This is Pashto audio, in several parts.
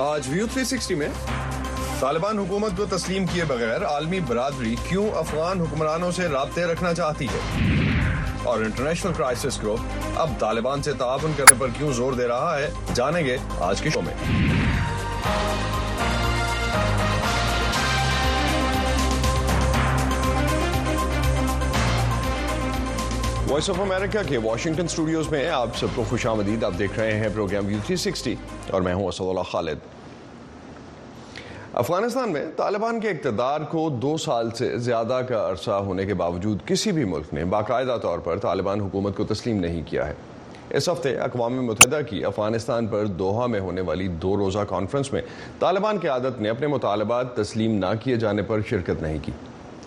آج ویو 360 میں طالبان حکومت کو تسلیم کیے بغیر عالمی برادری کیوں افغان حکمرانوں سے رابطے رکھنا چاہتی ہے اور انٹرنیشنل کرائسس کو اب طالبان سے تعاون کرنے پر کیوں زور دے رہا ہے جانیں گے آج کے شو میں وائس آف امریکہ کے واشنگٹن اسٹوڈیوز میں آپ سب کو خوش آمدید آپ دیکھ رہے ہیں پروگرام ویو تھری سکسٹی اور میں ہوں اللہ خالد افغانستان میں طالبان کے اقتدار کو دو سال سے زیادہ کا عرصہ ہونے کے باوجود کسی بھی ملک نے باقاعدہ طور پر طالبان حکومت کو تسلیم نہیں کیا ہے اس ہفتے اقوام متحدہ کی افغانستان پر دوحہ میں ہونے والی دو روزہ کانفرنس میں طالبان کی عادت نے اپنے مطالبات تسلیم نہ کیے جانے پر شرکت نہیں کی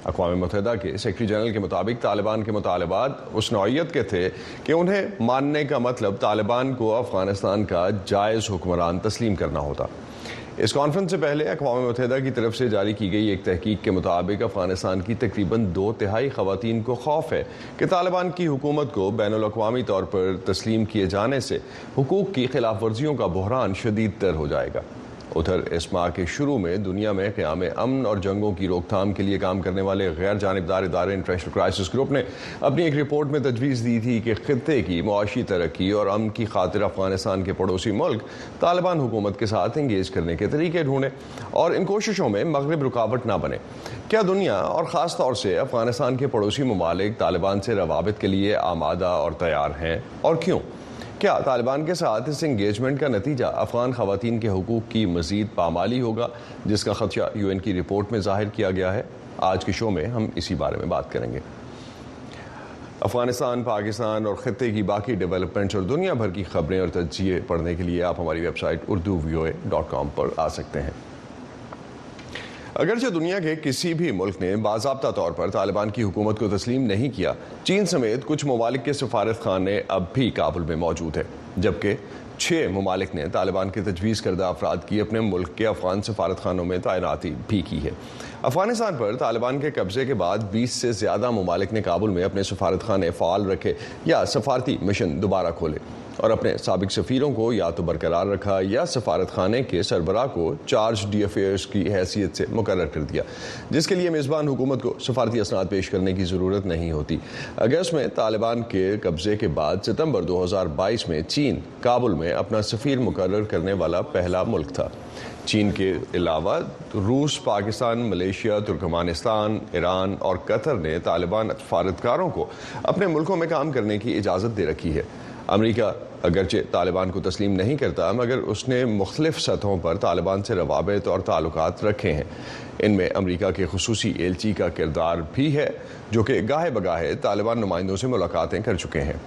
اقوام متحدہ کے سیکرٹری جنرل کے مطابق طالبان کے مطالبات اس نوعیت کے تھے کہ انہیں ماننے کا مطلب طالبان کو افغانستان کا جائز حکمران تسلیم کرنا ہوتا اس کانفرنس سے پہلے اقوام متحدہ کی طرف سے جاری کی گئی ایک تحقیق کے مطابق افغانستان کی تقریباً دو تہائی خواتین کو خوف ہے کہ طالبان کی حکومت کو بین الاقوامی طور پر تسلیم کیے جانے سے حقوق کی خلاف ورزیوں کا بحران شدید تر ہو جائے گا ادھر اس ماہ کے شروع میں دنیا میں قیام امن اور جنگوں کی روک تھام کے لیے کام کرنے والے غیر جانبدار ادارے انٹرنیشنل کرائسس گروپ نے اپنی ایک رپورٹ میں تجویز دی تھی کہ خطے کی معاشی ترقی اور امن کی خاطر افغانستان کے پڑوسی ملک طالبان حکومت کے ساتھ انگیج کرنے کے طریقے ڈھونڈیں اور ان کوششوں میں مغرب رکاوٹ نہ بنے کیا دنیا اور خاص طور سے افغانستان کے پڑوسی ممالک طالبان سے روابط کے لیے آمادہ اور تیار ہیں اور کیوں کیا طالبان کے ساتھ اس انگیجمنٹ کا نتیجہ افغان خواتین کے حقوق کی مزید پامالی ہوگا جس کا خدشہ یو این کی رپورٹ میں ظاہر کیا گیا ہے آج کے شو میں ہم اسی بارے میں بات کریں گے افغانستان پاکستان اور خطے کی باقی ڈیولپمنٹس اور دنیا بھر کی خبریں اور تجزیے پڑھنے کے لیے آپ ہماری ویب سائٹ اردو وی او اے ڈاٹ کام پر آ سکتے ہیں اگرچہ دنیا کے کسی بھی ملک نے باضابطہ طور پر طالبان کی حکومت کو تسلیم نہیں کیا چین سمیت کچھ ممالک کے سفارت خانے اب بھی کابل میں موجود ہیں جبکہ چھ ممالک نے طالبان کے تجویز کردہ افراد کی اپنے ملک کے افغان سفارت خانوں میں تعیناتی بھی کی ہے افغانستان پر طالبان کے قبضے کے بعد بیس سے زیادہ ممالک نے کابل میں اپنے سفارت خانے فعال رکھے یا سفارتی مشن دوبارہ کھولے اور اپنے سابق سفیروں کو یا تو برقرار رکھا یا سفارت خانے کے سربراہ کو چارج ڈی افیئرس کی حیثیت سے مقرر کر دیا جس کے لیے میزبان حکومت کو سفارتی اسناد پیش کرنے کی ضرورت نہیں ہوتی اگست میں طالبان کے قبضے کے بعد ستمبر دو ہزار بائیس میں چین کابل میں اپنا سفیر مقرر کرنے والا پہلا ملک تھا چین کے علاوہ روس پاکستان ملیشیا ترکمانستان ایران اور قطر نے طالبان سفارتکاروں کو اپنے ملکوں میں کام کرنے کی اجازت دے رکھی ہے امریکہ اگرچہ طالبان کو تسلیم نہیں کرتا مگر اس نے مختلف سطحوں پر طالبان سے روابط اور تعلقات رکھے ہیں ان میں امریکہ کے خصوصی ایلچی کا کردار بھی ہے جو کہ گاہے بگاہے طالبان نمائندوں سے ملاقاتیں کر چکے ہیں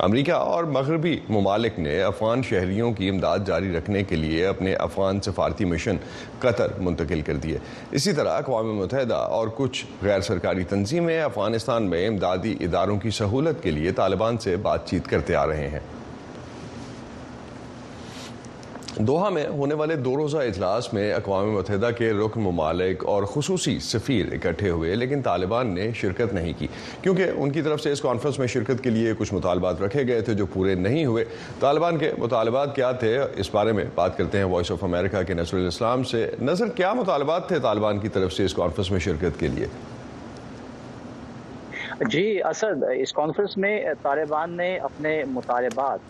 امریکہ اور مغربی ممالک نے افغان شہریوں کی امداد جاری رکھنے کے لیے اپنے افغان سفارتی مشن قطر منتقل کر دیے اسی طرح اقوام متحدہ اور کچھ غیر سرکاری تنظیمیں افغانستان میں امدادی اداروں کی سہولت کے لیے طالبان سے بات چیت کرتے آ رہے ہیں دوحہ میں ہونے والے دو روزہ اجلاس میں اقوام متحدہ کے رکن ممالک اور خصوصی سفیر اکٹھے ہوئے لیکن طالبان نے شرکت نہیں کی کیونکہ ان کی طرف سے اس کانفرنس میں شرکت کے لیے کچھ مطالبات رکھے گئے تھے جو پورے نہیں ہوئے طالبان کے مطالبات کیا تھے اس بارے میں بات کرتے ہیں وائس آف امریکہ کے نصر الاسلام سے نظر کیا مطالبات تھے طالبان کی طرف سے اس کانفرنس میں شرکت کے لیے جی اصد اس کانفرنس میں طالبان نے اپنے مطالبات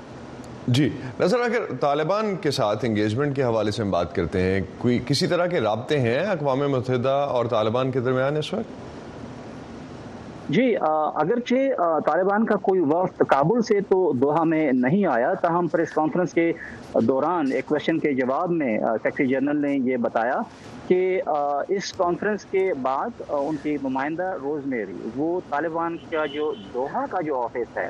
جی نظر اگر طالبان کے ساتھ انگیجمنٹ کے حوالے سے ہم بات کرتے ہیں کوئی کسی طرح کے رابطے ہیں اقوام متحدہ اور طالبان کے درمیان اس وقت جی اگرچہ طالبان کا کوئی وفد کابل سے تو دوحہ میں نہیں آیا تاہم پریس کانفرنس کے دوران ایک کوشچن کے جواب میں سیکرٹری جنرل نے یہ بتایا کہ اس کانفرنس کے بعد ان کی نمائندہ روز میری وہ طالبان کا جو دوحہ کا جو آفس ہے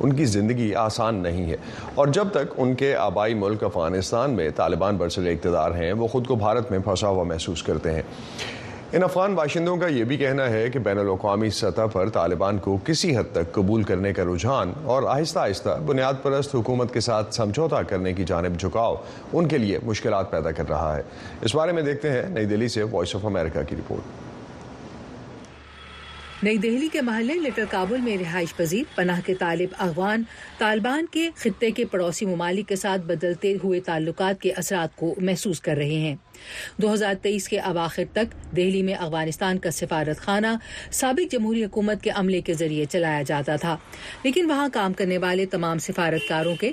ان کی زندگی آسان نہیں ہے اور جب تک ان کے آبائی ملک افغانستان میں طالبان برسل اقتدار ہیں وہ خود کو بھارت میں پھنسا ہوا محسوس کرتے ہیں ان افغان باشندوں کا یہ بھی کہنا ہے کہ بین الاقوامی سطح پر طالبان کو کسی حد تک قبول کرنے کا رجحان اور آہستہ آہستہ بنیاد پرست حکومت کے ساتھ سمجھوتا کرنے کی جانب جھکاؤ ان کے لیے مشکلات پیدا کر رہا ہے اس بارے میں دیکھتے ہیں نئی دہلی کے محلے لٹر کابل میں رہائش پذیر پناہ کے طالب افغان طالبان کے خطے کے پڑوسی ممالک کے ساتھ بدلتے ہوئے تعلقات کے اثرات کو محسوس کر رہے ہیں دو ہزار تیئیس کے اب آخر تک دہلی میں افغانستان کا سفارت خانہ سابق جمہوری حکومت کے عملے کے ذریعے چلایا جاتا تھا لیکن وہاں کام کرنے والے تمام سفارتکاروں کے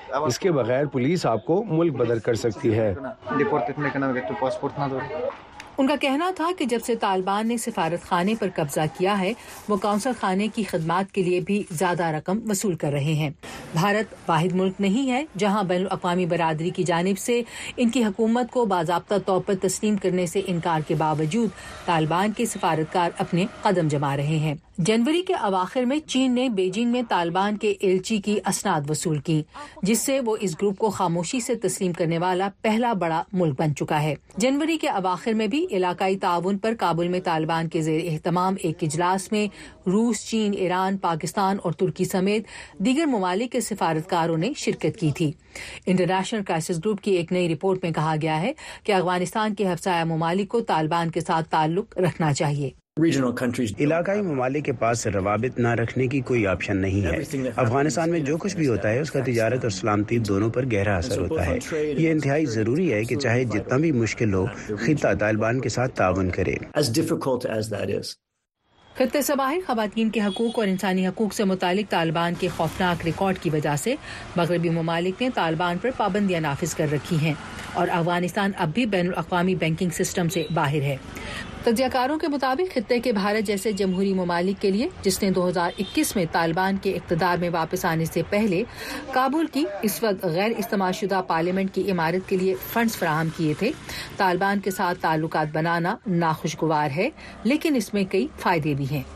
اس کے بغیر پولیس آپ کو ملک بدر کر سکتی ہے ان کا کہنا تھا کہ جب سے طالبان نے سفارت خانے پر قبضہ کیا ہے وہ کونسل خانے کی خدمات کے لیے بھی زیادہ رقم وصول کر رہے ہیں بھارت واحد ملک نہیں ہے جہاں بین الاقوامی برادری کی جانب سے ان کی حکومت کو باضابطہ طور پر تسلیم کرنے سے انکار کے باوجود طالبان کے سفارتکار اپنے قدم جما رہے ہیں جنوری کے اواخر میں چین نے بیجنگ میں طالبان کے ایلچی کی اسناد وصول کی جس سے وہ اس گروپ کو خاموشی سے تسلیم کرنے والا پہلا بڑا ملک بن چکا ہے جنوری کے اواخر میں بھی علاقائی تعاون پر کابل میں طالبان کے زیر اہتمام ایک اجلاس میں روس چین ایران پاکستان اور ترکی سمیت دیگر ممالک کے سفارتکاروں نے شرکت کی تھی انٹرنیشنل کرائسس گروپ کی ایک نئی رپورٹ میں کہا گیا ہے کہ افغانستان کے حفصایہ ممالک کو طالبان کے ساتھ تعلق رکھنا چاہیے علاقائی ممالک کے پاس روابط نہ رکھنے کی کوئی آپشن نہیں ہے افغانستان میں جو کچھ بھی ہوتا ہے اس کا تجارت اور سلامتی دونوں پر گہرا اثر ہوتا ہے یہ انتہائی ضروری ہے کہ چاہے جتنا بھی مشکل ہو خطہ طالبان کے ساتھ تعاون کرے خطے سباہر خواتین کے حقوق اور انسانی حقوق سے متعلق طالبان کے خوفناک ریکارڈ کی وجہ سے مغربی ممالک نے طالبان پر پابندیاں نافذ کر رکھی ہیں اور افغانستان اب بھی بین الاقوامی بینکنگ سسٹم سے باہر ہے تجزیہ کاروں کے مطابق خطے کے بھارت جیسے جمہوری ممالک کے لیے جس نے دو ہزار اکیس میں طالبان کے اقتدار میں واپس آنے سے پہلے کابل کی اس وقت غیر استعمال شدہ پارلیمنٹ کی عمارت کے لیے فنڈز فراہم کیے تھے طالبان کے ساتھ تعلقات بنانا ناخوشگوار ہے لیکن اس میں کئی فائدے بھی ہیں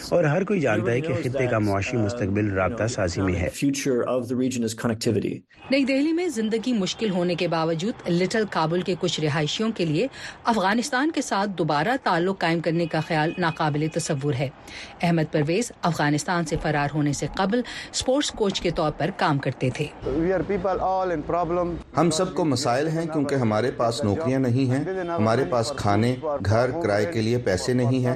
اور ہر کوئی جانتا ہے کہ خطے کا معاشی uh, مستقبل رابطہ سازی میں ہے نئی دہلی میں زندگی مشکل ہونے کے باوجود لٹل کابل کے کچھ رہائشیوں کے لیے افغانستان کے ساتھ دوبارہ تعلق قائم کرنے کا خیال ناقابل تصور ہے احمد پرویز افغانستان سے فرار ہونے سے قبل اسپورٹس کوچ کے طور پر کام کرتے تھے ہم سب کو مسائل ہیں کیونکہ ہمارے پاس نوکریاں نہیں ہیں ہمارے پاس کھانے گھر کرائے کے لیے پیسے نہیں ہیں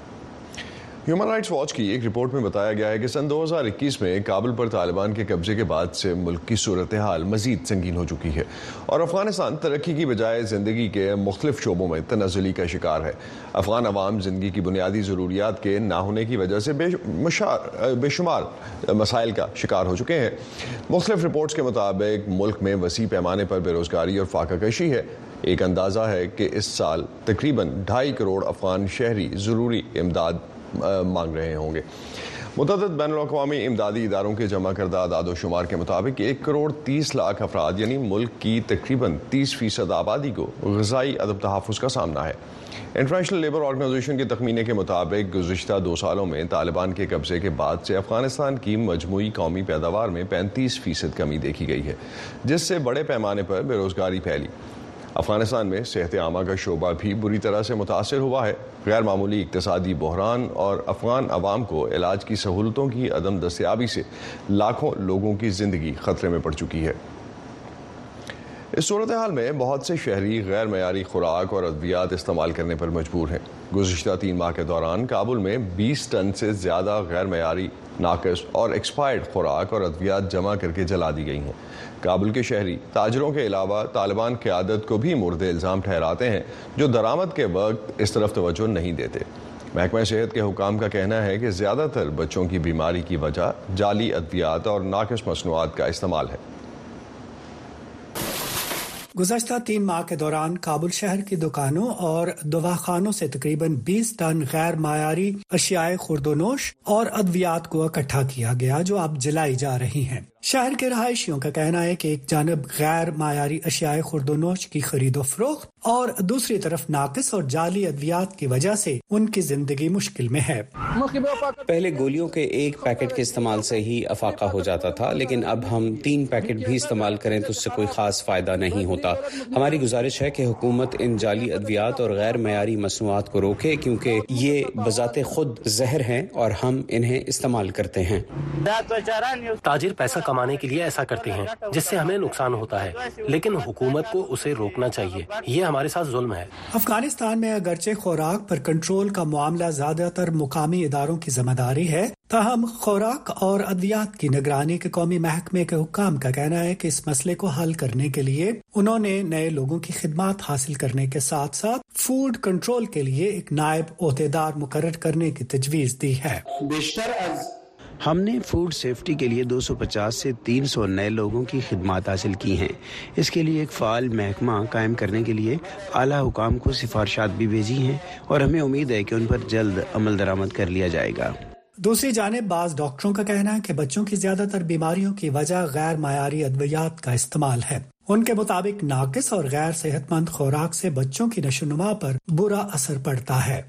ہیومن رائٹس واچ کی ایک رپورٹ میں بتایا گیا ہے کہ سن دو ہزار اکیس میں کابل پر طالبان کے قبضے کے بعد سے ملک کی صورتحال مزید سنگین ہو چکی ہے اور افغانستان ترقی کی بجائے زندگی کے مختلف شعبوں میں تنزلی کا شکار ہے افغان عوام زندگی کی بنیادی ضروریات کے نہ ہونے کی وجہ سے بے شمار مسائل کا شکار ہو چکے ہیں مختلف رپورٹس کے مطابق ملک میں وسیع پیمانے پر بے روزگاری اور فاقہ کشی ہے ایک اندازہ ہے کہ اس سال تقریباً ڈھائی کروڑ افغان شہری ضروری امداد مانگ رہے ہوں گے متعدد بین الاقوامی امدادی اداروں کے جمع کردہ اعداد و شمار کے مطابق ایک کروڑ تیس لاکھ افراد یعنی ملک کی تقریباً تیس فیصد آبادی کو غذائی ادب تحفظ کا سامنا ہے انٹرنیشنل لیبر آرگنائزیشن کے تخمینے کے مطابق گزشتہ دو سالوں میں طالبان کے قبضے کے بعد سے افغانستان کی مجموعی قومی پیداوار میں پینتیس فیصد کمی دیکھی گئی ہے جس سے بڑے پیمانے پر بے روزگاری پھیلی افغانستان میں صحت عامہ کا شعبہ بھی بری طرح سے متاثر ہوا ہے غیر معمولی اقتصادی بحران اور افغان عوام کو علاج کی سہولتوں کی عدم دستیابی سے لاکھوں لوگوں کی زندگی خطرے میں پڑ چکی ہے اس صورتحال میں بہت سے شہری غیر معیاری خوراک اور ادویات استعمال کرنے پر مجبور ہیں گزشتہ تین ماہ کے دوران کابل میں بیس ٹن سے زیادہ غیر معیاری ناقص اور ایکسپائرڈ خوراک اور ادویات جمع کر کے جلا دی گئی ہیں کابل کے شہری تاجروں کے علاوہ طالبان قیادت کو بھی مرد الزام ٹھہراتے ہیں جو درآمد کے وقت اس طرف توجہ نہیں دیتے محکمہ صحت کے حکام کا کہنا ہے کہ زیادہ تر بچوں کی بیماری کی وجہ جعلی ادویات اور ناقص مصنوعات کا استعمال ہے گزشتہ تین ماہ کے دوران کابل شہر کی دکانوں اور دواخانوں سے تقریباً بیس ٹن غیر معیاری اشیاء خوردونوش اور ادویات کو اکٹھا کیا گیا جو اب جلائی جا رہی ہیں شہر کے رہائشیوں کا کہنا ہے کہ ایک جانب غیر معیاری اشیاء خرد و نوش کی خرید و فروخت اور دوسری طرف ناقص اور جعلی ادویات کی وجہ سے ان کی زندگی مشکل میں ہے پہلے گولیوں کے ایک پیکٹ کے استعمال سے ہی افاقہ ہو جاتا تھا لیکن اب ہم تین پیکٹ بھی استعمال کریں تو اس سے کوئی خاص فائدہ نہیں ہوتا ہماری گزارش ہے کہ حکومت ان جعلی ادویات اور غیر معیاری مصنوعات کو روکے کیونکہ یہ بذات خود زہر ہیں اور ہم انہیں استعمال کرتے ہیں تاجر پیسہ کمانے کے لیے ایسا کرتے ہیں جس سے ہمیں نقصان ہوتا ہے لیکن حکومت کو اسے روکنا چاہیے یہ ہمارے ساتھ ظلم ہے افغانستان میں اگرچہ خوراک پر کنٹرول کا معاملہ زیادہ تر مقامی اداروں کی ذمہ داری ہے تاہم خوراک اور ادویات کی نگرانی کے قومی محکمے کے حکام کا کہنا ہے کہ اس مسئلے کو حل کرنے کے لیے انہوں نے نئے لوگوں کی خدمات حاصل کرنے کے ساتھ ساتھ فوڈ کنٹرول کے لیے ایک نائب عہدیدار مقرر کرنے کی تجویز دی ہے بیشتر از ہم نے فوڈ سیفٹی کے لیے دو سو پچاس سے تین سو نئے لوگوں کی خدمات حاصل کی ہیں اس کے لیے ایک فعال محکمہ قائم کرنے کے لیے اعلیٰ حکام کو سفارشات بھی بھیجی ہیں اور ہمیں امید ہے کہ ان پر جلد عمل درآمد کر لیا جائے گا دوسری جانب بعض ڈاکٹروں کا کہنا ہے کہ بچوں کی زیادہ تر بیماریوں کی وجہ غیر معیاری ادویات کا استعمال ہے ان کے مطابق ناقص اور غیر صحت مند خوراک سے بچوں کی نشو نما پر برا اثر پڑتا ہے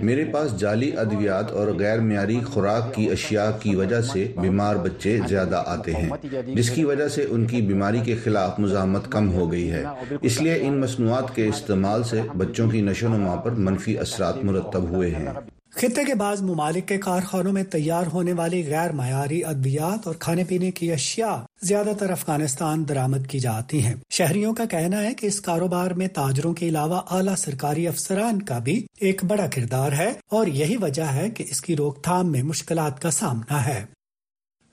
میرے پاس جعلی ادویات اور غیر معیاری خوراک کی اشیاء کی وجہ سے بیمار بچے زیادہ آتے ہیں جس کی وجہ سے ان کی بیماری کے خلاف مزاحمت کم ہو گئی ہے اس لیے ان مصنوعات کے استعمال سے بچوں کی نشو نما پر منفی اثرات مرتب ہوئے ہیں خطے کے بعض ممالک کے کارخانوں میں تیار ہونے والی غیر معیاری ادویات اور کھانے پینے کی اشیاء زیادہ تر افغانستان درامد کی جاتی ہیں شہریوں کا کہنا ہے کہ اس کاروبار میں تاجروں کے علاوہ اعلیٰ سرکاری افسران کا بھی ایک بڑا کردار ہے اور یہی وجہ ہے کہ اس کی روک تھام میں مشکلات کا سامنا ہے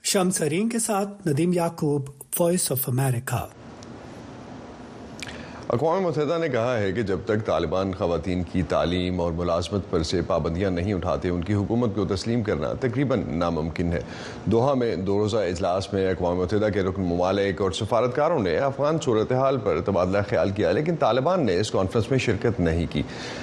شمسرین کے ساتھ ندیم یعقوب وائس آف امریکہ اقوام متحدہ نے کہا ہے کہ جب تک طالبان خواتین کی تعلیم اور ملازمت پر سے پابندیاں نہیں اٹھاتے ان کی حکومت کو تسلیم کرنا تقریباً ناممکن ہے دوحہ میں دو روزہ اجلاس میں اقوام متحدہ کے رکن ممالک اور سفارتکاروں نے افغان صورتحال پر تبادلہ خیال کیا لیکن طالبان نے اس کانفرنس میں شرکت نہیں کی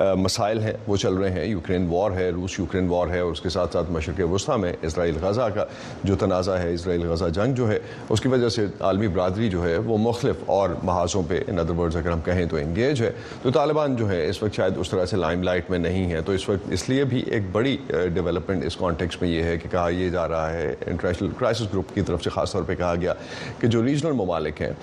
مسائل ہیں وہ چل رہے ہیں یوکرین وار ہے روس یوکرین وار ہے اور اس کے ساتھ ساتھ مشرق وسطی میں اسرائیل غزہ کا جو تنازع ہے اسرائیل غزہ جنگ جو ہے اس کی وجہ سے عالمی برادری جو ہے وہ مختلف اور محاذوں پہ ان ادر ورڈز اگر ہم کہیں تو انگیج ہے تو طالبان جو ہے اس وقت شاید اس طرح سے لائم لائٹ میں نہیں ہے تو اس وقت اس لیے بھی ایک بڑی ڈیولپمنٹ اس کانٹیکس میں یہ ہے کہ کہا یہ جا رہا ہے انٹرنیشنل کرائسس گروپ کی طرف سے خاص طور پہ کہا گیا کہ جو ریجنل ممالک ہیں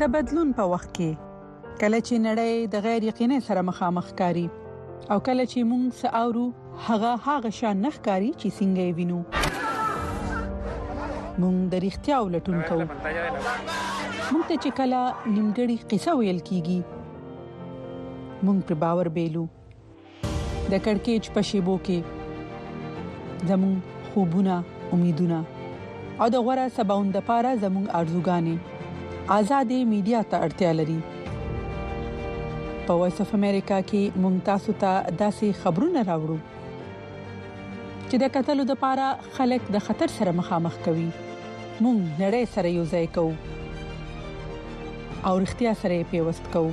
د بدلون په وخت کې کله چې نړۍ د غیر یقیني سره مخامخ کاری او کله چې موږ ساورو هغه هغه شان نخکاری چې څنګه وینو مونږ د اړتیا ولټون کوو مونږ ته چې کله نیمګړی قصه ویل کیږي مونږ پر باور بیلو د کڑکېچ په شیبو کې زموږ خوبونه امیدونه او د غوړه سباوند لپاره زموږ ارزوګانې آزادې میډیا ته اړتیا لري په وایس اف امریکا کې مونږ تاسو ته داسې خبرونه راوړو چې د قتل لپاره خلک د خطر سره مخامخ کوي مونږ نړۍ سره یو ځای کوو او اړتیا سره پیوست کوو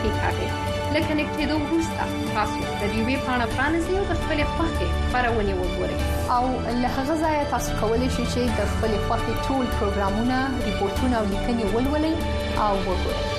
کېکاږئ. له کنېکټېدو وروسته تاسو د دې ویب پاڼه پرانیزئ او د خپلې خوښې خپرونې وګورئ. او له هغه ځایه تاسو کولی شئ چې د خپلې خوښې ټول پروګرامونه، ریپورټونه او لیکنې ولولئ او وګورئ.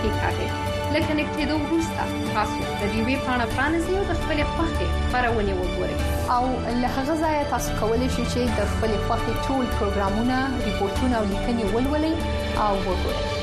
کیکاږئ. له کنیکټیدو وروسته تاسو د ډیوې پاڼه پرانیزئ او د خپلې خوښې خپرونې وګورئ. او له هغه ځایه تاسو کولی شئ چې د خپلې خوښې ټول پروګرامونه، ریپورتونه او لیکنې ولولئ او وګورئ.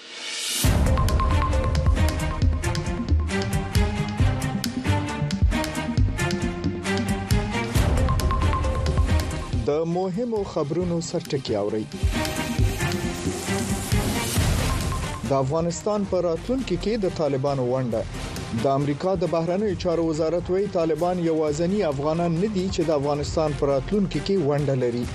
د مهمو خبرونو سرټکی اوري د افغانستان پر راتلونکو کې د طالبانو ونډه د امریکا د بهرنیو چارو وزارت وی طالبان یوازنی افغانان نه دي چې د افغانستان پر راتلونکو کې ونډه لري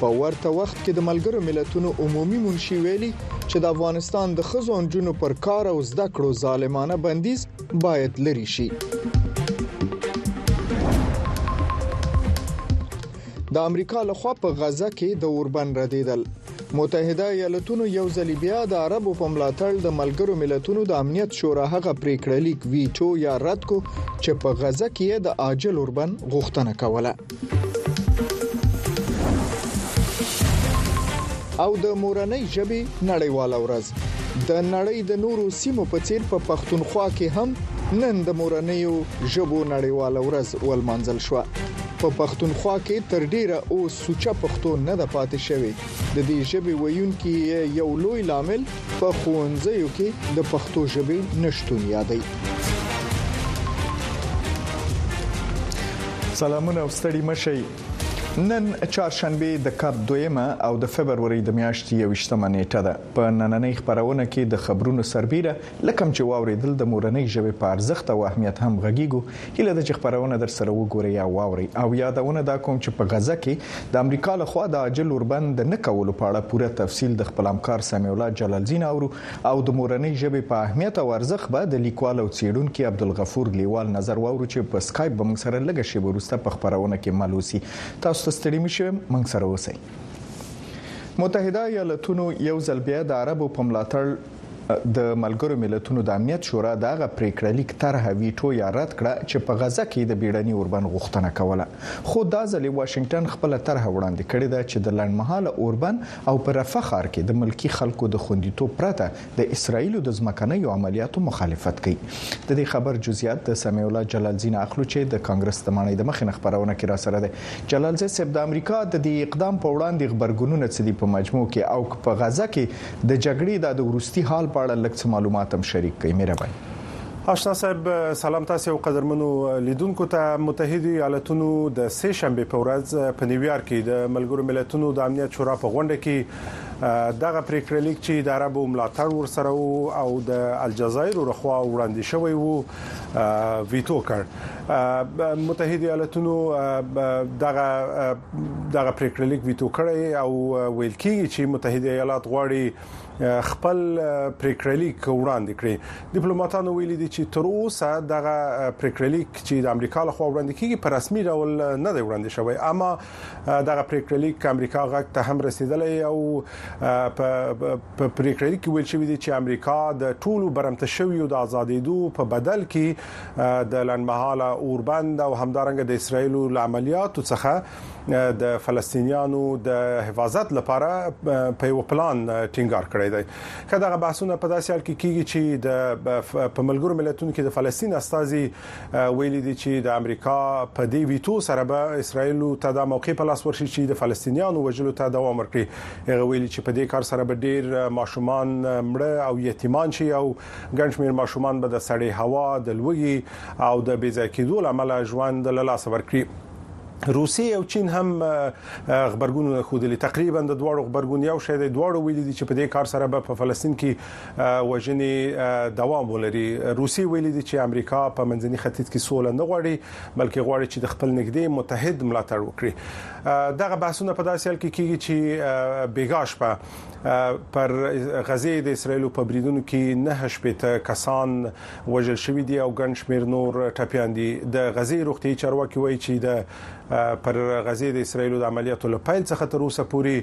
په ورته وخت کې د ملګرو ملتونو عمومي منشي ویلي چې د افغانستان د خزو انجونو پر کار او زده کړو ظالمانه بندیز باید لري شي د امریکا لخوا په غزه کې د اوربن ردیدل متحده ایالاتونو یو ځل بیا د عربو په ملاتړ د ملګرو ملتونو د امنیت شورا هغه پریکړه لیک ویټو یا رد کو چې په غزه کې د عاجل اوربند غوښتنه کوله او د مورنۍ ژبې نړیواله ورځ د نړۍ د نورو سیمو په څیر په پښتونخوا کې هم نن د مورنۍ ژبو نړیواله ورځ ولمانځل شو په پښتونخوا کې تر ډیره او سوچه پښتو نه د پاتې شوی د دې ژبې ویونکي یو لوی لامل په ښوونځیو کې د پښتو ژبې نشټون یادوي سلامونه او ستړي مشي نن چهارشنبه د کب دویمه او د فبرवरी د میاشتې 28مه نیټه ده په نننۍ خبرونه کې د خبرونو سربیره لکم چې واوریدل د مورنۍ ژبې په ارزښت او اهمیت هم غږیږو هیله ده چې خبرونه در سره وګورئ او واورئ او یادونه دا کوم چې په غزه کې د امریکا له خوا د عاجل اوربند د نه کولو په اړه پوره تفصیل د خپل همکار سمیع الله جلالزی نه اورو او د مورنۍ ژبې په اهمیت او ارزښت به د لیکوال او څېړونکي عبدالغفور لیوال نظر واورو چې په سکایپ به موږ سره لږه شیبه وروسته په خبرونه کې مل اوسي تاسو ته ستړي مشئ موږ سره اوسئ متحده ایالاتونو یو ځل بیا د عربو په ملاتړ د ملګرو ملتونو د امنیت شورا د هغه پریکړه لیک طرحه ویټو یا رد کړه چې په غزه کې د بیړني اوربند غوښتنه کوله خو دا ځلې واشنگټن خپل طرحه وړاندې کړې ده چې د لنډمهاله اوربند او په رفح ښار کې د ملکی خلکو د خوندیتوب پرته د اسرائیل د ځمکنیو عملیاتو مخالفت کوي د دې خبر جزئیات د سمیع الله جلال زین اخلو چې د کانګرس د معنی د مخې نه خبرونه کې را سره ده جلال زی صاحب د امریکا د دې اقدام په وړاندې خبرګونونه څه دي په مجموع کې او په غزه کې د جګړې د وروستي حال په اړه لږ څه معلومات هم شریک کړئ مهرباني آشنا صاحب سلام تاسو او قدرمنو لیدونکو ته متحده ایالاتونو د سه شنبه په ورځ په نیویارک کې د ملګرو ملتونو د امنیت شورا په غونډه کې دغه پریکړه لیک چې د عربو ملاتړ ورسره او د الجزایر رخوا وړاندې شوی وو ویتو کړ متحد ایالتونو دغه دغه پریکړه لیک ویتو کړی او ویل کیږي چې متحد ایالات غواړي خپل پریکړه لیک وړاندې کړي ډیپلوماټانو ویلي دي چې تر اوسه دغه پریکړه لیک چې د امریکا لخوا وړاندې کیږي په رسمي ډول نه دی وړاندې شوی اما دغه پریکړه لیک امریکا غږ ته هم رسیدلی او په پریکړه لیک ویل شوی دی چې امریکا د ټولو برمته شویو د ازادېدو په بدل کې د لنډمهاله اوربند او همدارنګه د اسرایل له عملیاتو څخه د فلسطینیانو د حفاظت لپاره په یو پلان ټینګار کړی دی که دغه بحثونه په داسې حال کې کیږي چې د په ملګرو ملتونو کې د فلسطین استاذي ویلي دي چې د امریکا په دې ویتو سره به اسرایل ته د موقع په لاس ورشي چې د فلسطینیانو وجلو ته دوام ورکړي هغه ویلي چې په دې کار سره به ډیر ماشومان مړه او یتیمان شي او ګڼ شمېر ماشومان به د سړې هوا، د لوږې او د بې ځای کېدو لامل ژوند له لاسه ورکړي. روسیې او چین هم خبرګونونه خودلي تقریبا د دواړو خبرګون یو شی دی دواړو ویلي دي چې په دې کار سره به په فلسطین کې وژنې دوام ولري روسیې ویلي دي چې امریکا په منځني ختیځ کې سوله نه غواړي بلکې غواړي چې د خپل نږدې متحد ملاتړ وکړي دغه بحثونه په داسې حال کې کیږي چې بیګاش په پر غزې د اسرایل په بریدونو کې نه شپېته کسان وژل شوي دي او ګڼ شمیر نور ټپيان دي د غزې روغتي چارواکي وایي چې د پر غزې د اسرایل د عملیاتو له پیل څخه تر اوسه پورې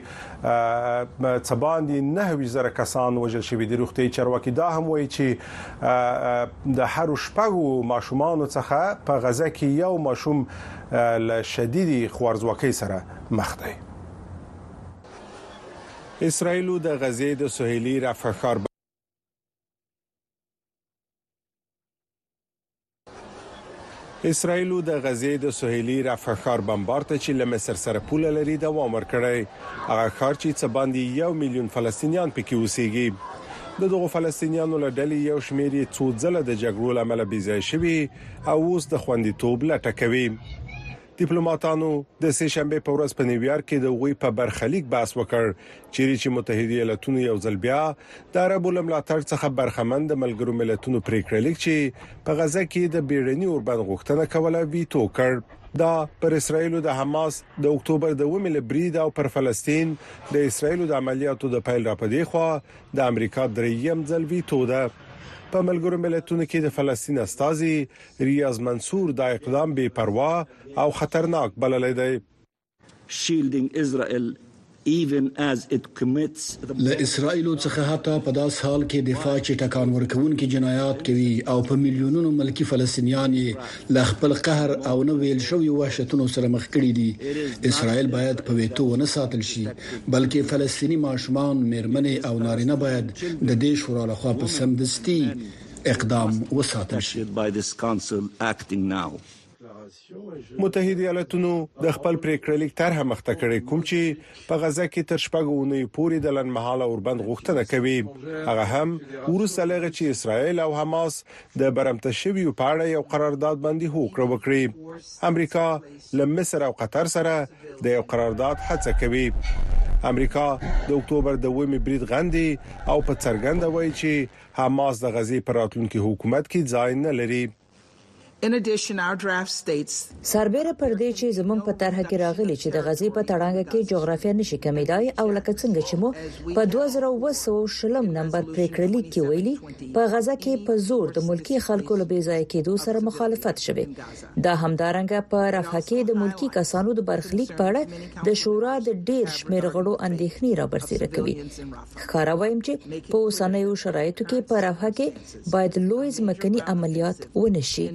څه باندې نه وی زره کسان وژل شوي دي روغتي چارواکي دا هم وایي چې د هر شپږو ماشومان څخه په غزه کې یو ماشوم له شدیدي خوارځواکۍ سره مخ دی اسراییل د غزې د سهیلي رفح ښار اسراییل د غزې د سهیلي رفح ښار بمبار ته چې له مصر سره پوله لري دوام ورکړی هغه ښار چې څه باندې یو میلیون فلسطینیان پکې اوسېږي د دغو فلسطینیانو له ډلې یو شمېر یې څو ځله د جګړو لامل بيځای شوی او اوس د خوندیتوب لټه کوي دیپلوماتانو د سه شنبې په ورځ په نیویارک کې د غوي په برخلیک بحث وکړ چیرې چې متحده ایالاتونو یو ځل بیا د عربو لملاتړ څخه برخمن د ملګرو ملتونو پریکړه لیک چې په غزه کې د بیړني اوربند غوښتنه کوله ویتو کړ دا پر اسرایل د حماس د اکتوبر د ومه لبرید او پر فلسطین د اسرایل د عملیاتو د پیل را پدې خو د امریکا دریم ځل ویتو ده په ملګرو ملتونو کې د فلسطین استاذي ریاض منصور دا اقدام بې پروا او خطرناک بللی دی. شیلډینګ اسرائیل ایون اېز اېټ کمیټس د. له اسرائیلو څخه حتی په داس حال کې دفاع چې ټکان ورکوونکي جنایات کوي او په میلیونونو ملکي فلسطینیان یې له خپل قهر او نه ویل شویو وحشتونو سره مخ کړي دي، اسرائیل باید په ویتو ونه ساتل شي، بلکې فلسطیني ماشومان، میرمنې او نارینه باید د دې شورا لخوا په سمدستي. اقدام وساتل شي. متحدایالتونو د خپل پریکړه لیک طرحه مخته کړې کوم چې په غزه کې تر شپږو اونیو پورې د لنډمهاله اوربند غوښتنه کوي هغه هم وروسته له هغه چې اسرائیل او حماس د برمته شویو په اړه یو قرارداد باندې هوکړه وکړي امریکا له مصر او قطر سره د یو قرارداد هڅه کوي امریکا د اکتوبر د ومه برید غندي او په څرګنده وایي چې حماس د غزې په راتلونکي حکومت کې ځای نه لري. سربېره پر دې چې زموږ په طرحه کې راغلي چې د غزې په تړانګه کې جغرافیه نشي کمېدای او لکه څنګه چې مو په دوه زره او اووه سوه او شل نمبر پرېکړه لیک کې ویلي په غزه کې په زور د ملکي خلکو له بې ځایه کېدو سره مخالفت شوی دا همدارنګه په رفح کې د ملکي کسانو د برخلیک په اړه د شورا د ډېر شمېر غړو اندېښنې را برسېره کوي. ښکاره وایم چې په اوسنیو شرایطو کې په رفح کې باید لوی ځمکني عملیات ونه شي.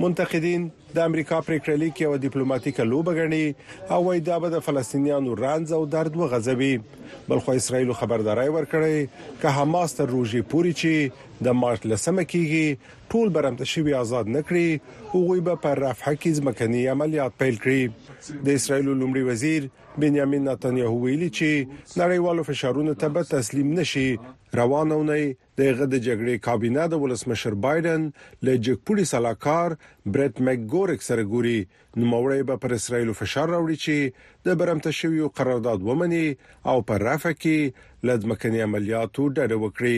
منتقدین د امریکا پریکړه لیک یو ډیپلوماټیکه لوبه ګڼي او وایي دا به د فلسطینیانو رنځ او درد وغځوي بلخو اسرایل خبرداري ورکړي که حماس تر روزي پوري چې د مارچ لسمه کیږي ټول برمته شوی آزاد نکړي او غوي به پر رفح کې ځمکني عملیات پیل کړي د اسرایل لومړي وزیر بنیامین نتانیاهو ویلي چې نړیوالو فشارونو ته به تسلیم نشي روانه اونۍ د هغه د جګړې کابینه د ولسمشر بایدن له جګپوړي سلاکار برټ مکګورک سره ګوري نو موري به پر اسرایل فشار راوړي چې د برمته شویو قرارداد ومني او پر رفع کې لدمکني عملیاتو ډډه وکړي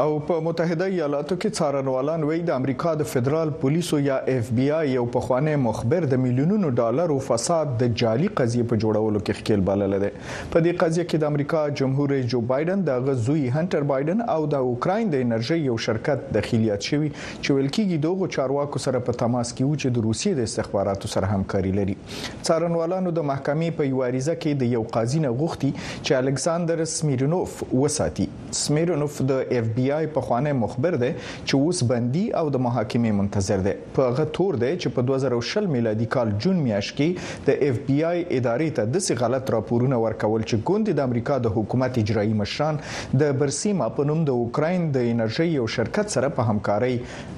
او په متحده ایالاتو کې څارنوالان وایي د امریکا د فدرال پولیسو یا اف بی آی یو پخوانی مخبر د میلیونونو ډالرو فساد د جعلي قضیه په جوړولو کې ښکیل بلل دی په دې قضیه کې د امریکا جمهور رئیس جو بایدن د غزوی هنټر بایدن او د اوکراین د انرژي یو شرکت دخیلیات شوی چې ویل کېږي دغه چارواکو سره په تماس کې و چې د روسیې د استخباراتو سره همکاري لري څارنوالانو د محکمې په یوه عریضه کې د یو قاضي نه غوښتي چې الکساندر سمیرنوف وساتي. سمیرنوف د اف بي آی پخوانی مخبر دی چې اوس بندي او د محاکمې منتظر دی. په هغه تور دی چې په دوه زره او شل میلادي کال جون میاشت کې د اف بي آی ادارې ته داسې غلط راپورونه ورکول چې ګوندې د امریکا د حکومت اجرایي مشران د برسیما په نوم د اوکراین د انرژۍ یو شرکت سره په همکارۍ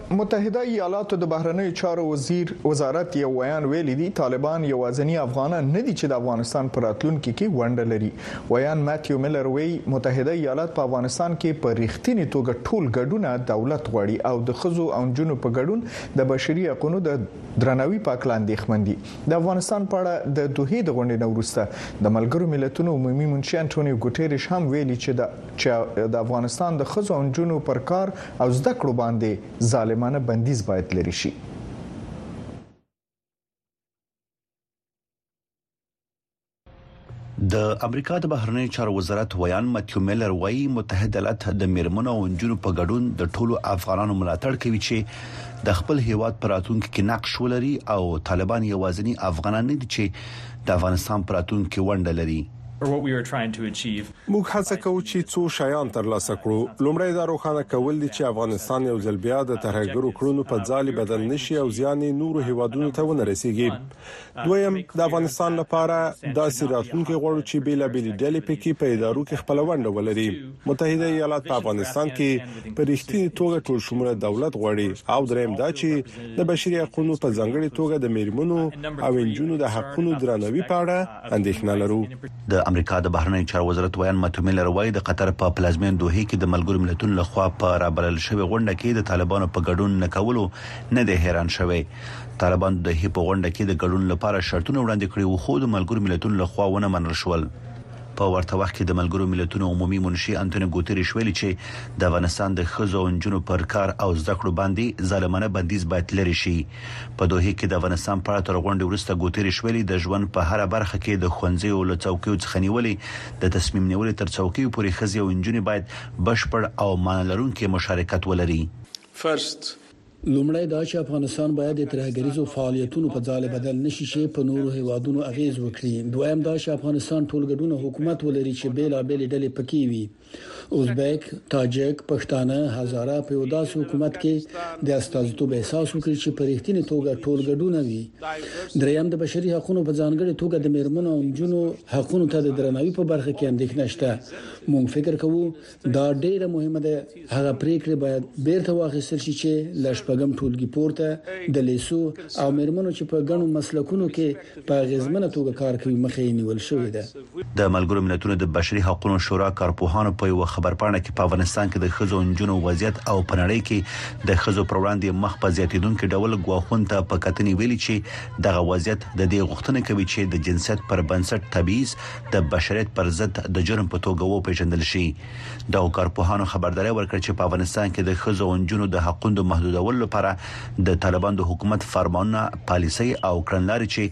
متحده ایالاتو د بهرنیو چارو وزیر وزارت یو ویان ویلي دي طالبان یوازنی افغانان نه دي چې د افغانستان پر راتلونکي کې ونډه لري ویان ماتیو میلر وی متحده ایالات په افغانستان کې په ریښتینی توګه ټول ګډونه دولت غواړي او د خزو او جنو په ګډون د بشري حقوقو د درناوي په اړه اندېښمن دي د افغانستان په اړه د دوه د غونډې نورسته د ملګرو ملتونو عمومي منشي انټونیو ګوټیرش هم ویلي چې د چې د افغانستان د خزو او جنو پر کار او زده کړو باندې ظالمانه بندیز باید لرې شي. د امریکا د بهرنیو چارو وزارت ویان متیو میلر وایي متحد ایالات د میرمنو او نجونو په ګډون د ټولو افغانانو ملاتړ کوي چې د خپل هیواد پر راتلونکو کې نقش ولري او طالبان یوازنی افغانان نه دي چې د افغانستان پر راتلونکو کې ونډه لري موږ هڅه کوو چې څو شیان ترلاسه کړو، لومړی دا روښانه کول دي چې افغانستان یو ځل بیا د ترهګرو کړنو په ځالې بدل نه شي او زیان یې نورو هېوادونو ته ونه رسېږي. دویم، د افغانستان لپاره داسې راتلونکی غواړو چې بېلابېلې ډلې پکې په ادارو کې خپله ونډه ولري. متحده ایالات په افغانستان کې په رښتینې توګه ټولشموله دولت غواړي او درېیم دا چې د بشري حقونو په ځانګړې توګه د مېرمنو او نجونو د حقونو درناوي په اړه اندېښنه لرو. د امریکا د بهرنیو چارو وزارت ویاند متو میلر وايي، د قطر په پلازمېن دوحې کې د ملګرو ملتونو له خوا په رابلل شوې غونډه کې د طالبانو په ګډون نه کولو نه دی حیران شوی. طالبان د دوحې په غونډه کې د ګډون لپاره شرطونه وړاندې کړي وو، خو د ملګرو ملتونو له خوا ونه منل شول. په ورته وخت کې د ملګرو ملتونو عمومي منشي انتونیو ګوتریش ویلي، چې د افغانستان د ښځو او نجونو پر کار او زده کړو باندې ظالمانه بندیز باید لرې شي. په دوحې کې د افغانستان په اړه تر غونډې وروسته ګوتېرېش ویلي، د ژوند په هره برخه کې د ښوونځیو له څوکیو څخه نیولې د تصمیم نیولې تر څوکیو پورې ښځې او نجونې باید بشپړ او معنی لرونکی مشارکت ولري. First. لومړی دا چې افغانستان باید د ترهګریزو فعالیتونو په ځاله بدل نه شي چې په نورو هېوادونو اغېز وکړي. دویم دا چې افغانستان ټولګډونه حکومت ولري چې بېلابېلې ډلې پکې وي. ازبک، تاجک، پښتانه، هزاره په یو داسې حکومت کې د استازیتوب احساس وکړي چې په ریښتینې توګه ټول ګډونه وي. دریم د بشري حقوقو په ځانګړي توګه د میرمنو او نجونو حقوقو ته د درناوي په برخه کې اندېښنه شته. مونږ فکر کوو دا ډیره مهمه ده هغه پریکړې باید بیرته واخیستل شي چې له شپږم ټولګي پورته د لیسو او میرمنو چې په ګڼو مسلکونو کې په اغېزمنه توګه کار کوي، مخه یې نیول شوې ده. د ملګرو ملتونو د بشري حقونو شورا کارپوهانو په یوه خبرپاڼه کې په افغانستان کې د ښځو او نجونو وضعیت او په نړۍ کې د ښځو پر وړاندې مخ په زیاتېدونکي ډول ګواښون ته په کتنې ویلي چې دغه وضعیت د دې غوښتنه کوي چې د جنسیت پر بنسټ تبعیض د بشریت پر ضد د جرم په توګه وپېژندل شي. دغو کارپوهانو خبرداری ورکړ چې په افغانستان کې د ښځو او نجونو د حقوندو محدودولو لپاره د طالبان د حکومت فرمانونه، پالیسۍ او کړنلارې چې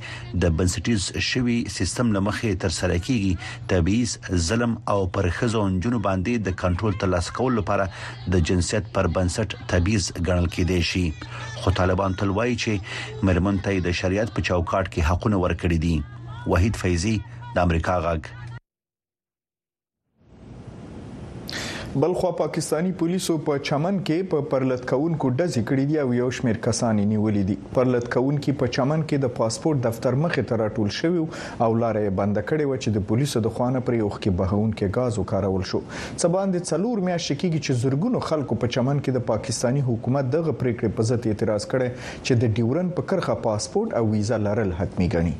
د بنسټیز شوي سیستم لمخې تر سره کیږي، تبعیض، ظلم او پر ښځو او نجونو باندې د کنټرول ترلاسه کولو لپاره د جنسیت پر بنسټ تبعیض ګڼل کیدای شي. خو طالبان تل وایي چې میرمن ته یې د شریعت په چوکاټ کې حقونه ورکړي دي. وحید فیضي، د امریکا غږ. بلخوا پاکستانی پولیسو په پا چمن کې په پرلت کونکو ډزې کړې دي او یو شمېر کسان یې نیولې دي پرلت کونکي په چمن کې د پاسپورت دفتر مخې ته راټول شوی او لار یې بند کړې و چې د پولیسو د خوانه پر یو کې بهونکو غاز وکارول شو څه باندې څلور میاشتې کېږي چې زورګونو خلکو په چمن کې د پاکستانی حکومت دغه پریکړې په ضد اعتراض کړي چې د ډیورن په کرخه پاسپورت او ویزه لرل حتمی ګڼي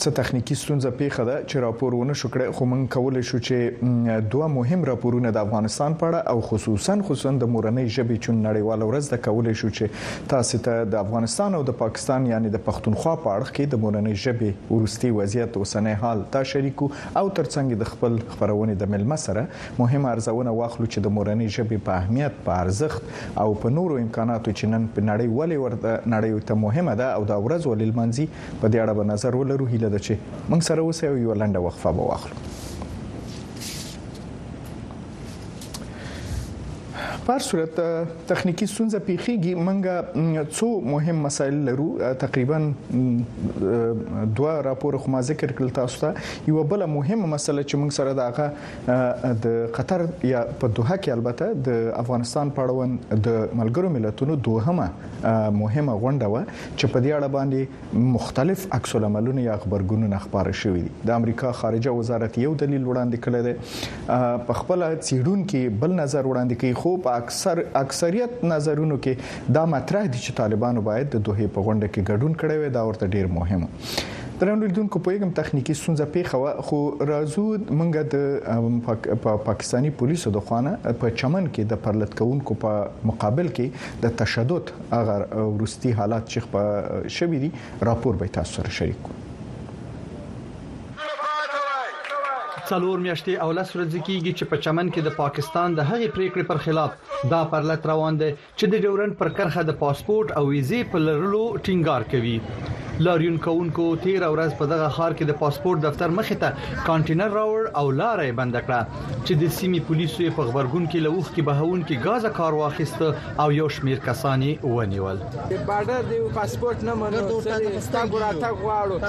څه تخنیکی ستونزه پیښه ده چې راپور ونه شو کړی خو موږ کولای شو چې دوه مهم راپورونه د افغانستان په اړه او خصوصا خصوصا د مورنۍ ژبې چون نړیوال ورځ د کولای شو چې تاسو ته د افغانستان او د پاکستان یعنی د پښتونخوا په اړه کې د مورنۍ ژبې ورستي وضعیت اوسنۍ حال دا شریکو او ترڅنګ د خپل خبرونه د ملما سره مهمه ارزونه واخلو چې د مورنۍ ژبې په اهمیت په ارزښت او په نورو امکاناتو چې نن په نړۍ ولې ورته نړۍ ته مهمه ده او دا ورځ ولې لمانځي په دې اړه به نظر ولرو هیله ده چې موږ سره اوسئ او یو لنډه وقفه به واخلو په صورت تخنیکی ستونزه پیخیږي منګه څو مهم مسایل لرو تقریبا دوه راپور خو ما ذکر کړل تاسو ته یو بل مهمه مسله چې موږ سره داغه د قطر یا په دوحه کې البته د افغانستان په اړوند د ملګرو ملتونو دوهمه مهمه غونډه و چې په دې اړه باندې مختلف عکس العملونه یا خبرګونونه خبره شوې دي د امریکا خارجه وزارت یو دلیل وړاندې کړی دی په خپل چیرون کې بل نظر وړاندې کوي خو په اکثر اکثریت نظرونو کې دا مطرح دي چې طالبانو باید د دوه په غونډه کې ګډون کړي وي دا ورته ډیر مهم درنو لیدونکو پویګم تخنیکی ستونزه پیښه و خو راځو منګه د پا پاکستانی پولیسو د خوانه په چمن کې د پرلت کوونکو په مقابل کې د تشدد هغه ورستي حالات چې په شوې دي راپور به تاسو سره شریک کوم څلور میاشتې او لس ورځې کیږي چې په چمن کې د پاکستان د هغې پریکړې پر خلاف دا پرلت روان دی چې د ډیورنډ پر کرښه د پاسپورت او ویزې په لرلو ټینګار کوي لاریون کوونکو تیر ورځ په دغه ښار کې د پاسپورت دفتر مخې ته کانټینر راوړ او لار یې بند کړه چې د سیمې پولیسو په خبرګون کې لوخ کې بهون کې غاز کار واخیست او یو شمیر کسان یې ونیول د بارډر د پاسپورت نه منو سره تاسو راته غواړو